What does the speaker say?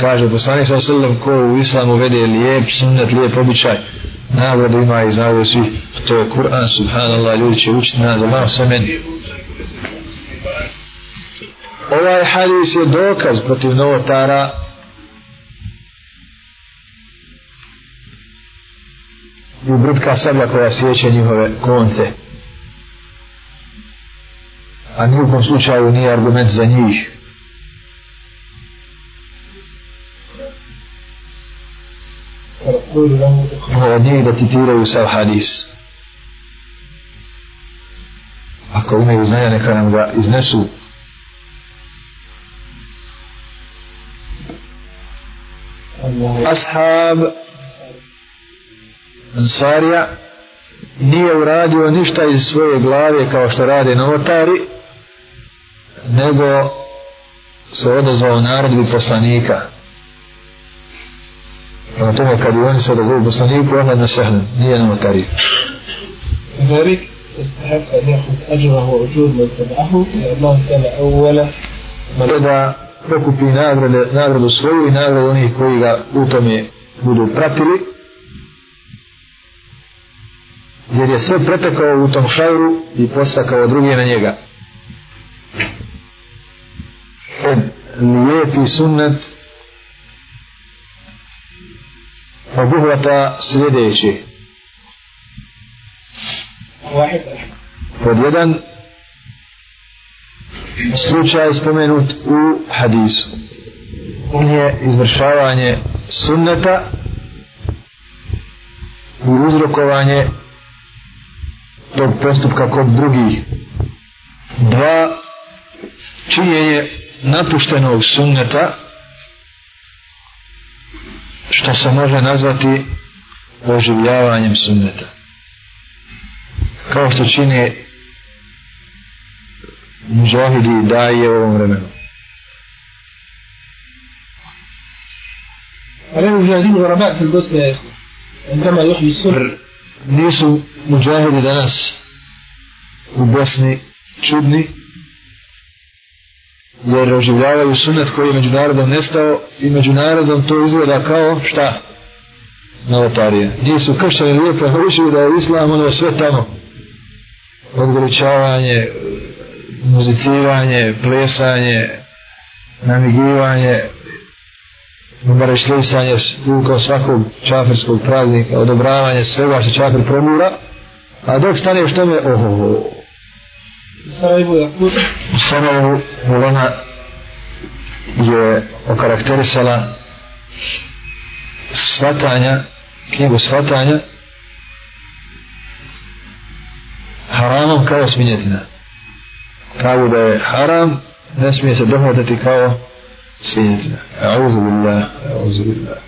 kaže poslanik sa sallam ko u islamu vede lijep sunnet, lijep običaj nagradu ima i znaju svi. To je Kur'an, subhanallah ljudi će učiti nas za malo sve meni ovaj hadis je dokaz protiv novotara. I britka sablja koja sjeće njihove konce. A nijekom slučaju nije argument za njih. Od njih da citiraju sav hadis. Ako imaju znanja neka nam ga iznesu. Ashab Ansarija nije uradio ništa iz svoje glave kao što rade novotari nego se odazvao naredbi poslanika. prema tome kad i oni se odazvao poslaniku onda na sehlen, nije novotari ذلك استحق أن يأخذ أجره وأجور من تبعه لأنه كان أول da pokupi nagrade, nagradu svoju i nagradu onih koji ga u tome budu pratili jer je sve pretekao u tom šajru i postakao drugi na njega lijepi sunnet obuhvata sljedeći. Pod jedan slučaj spomenut u hadisu. On je izvršavanje sunneta i uzrokovanje tog postupka kod drugih. Dva činjenje napuštenog sunneta što se može nazvati oživljavanjem sunneta. Kao što čine muđahidi i daje u ovom vremenu. Nisu muđahidi danas u Bosni čudni, jer oživljavaju sunet koji je međunarodom nestao i međunarodom to izgleda kao šta? Novotarije. Nisu kršćani lijepo naučili da je islam ono sve tamo. Odgoličavanje, muziciranje, plesanje, namigivanje, barešljivsanje kao svakog čafirskog praznika, odobravanje svega što čafir promura, a dok stane što me, oho. U Sarajevu Mulana je okarakterisala svatanja, knjigu svatanja haramom kao svinjetina. Kao da je haram, ne smije se dohvatati kao svinjetina. A uzu billah, a billah.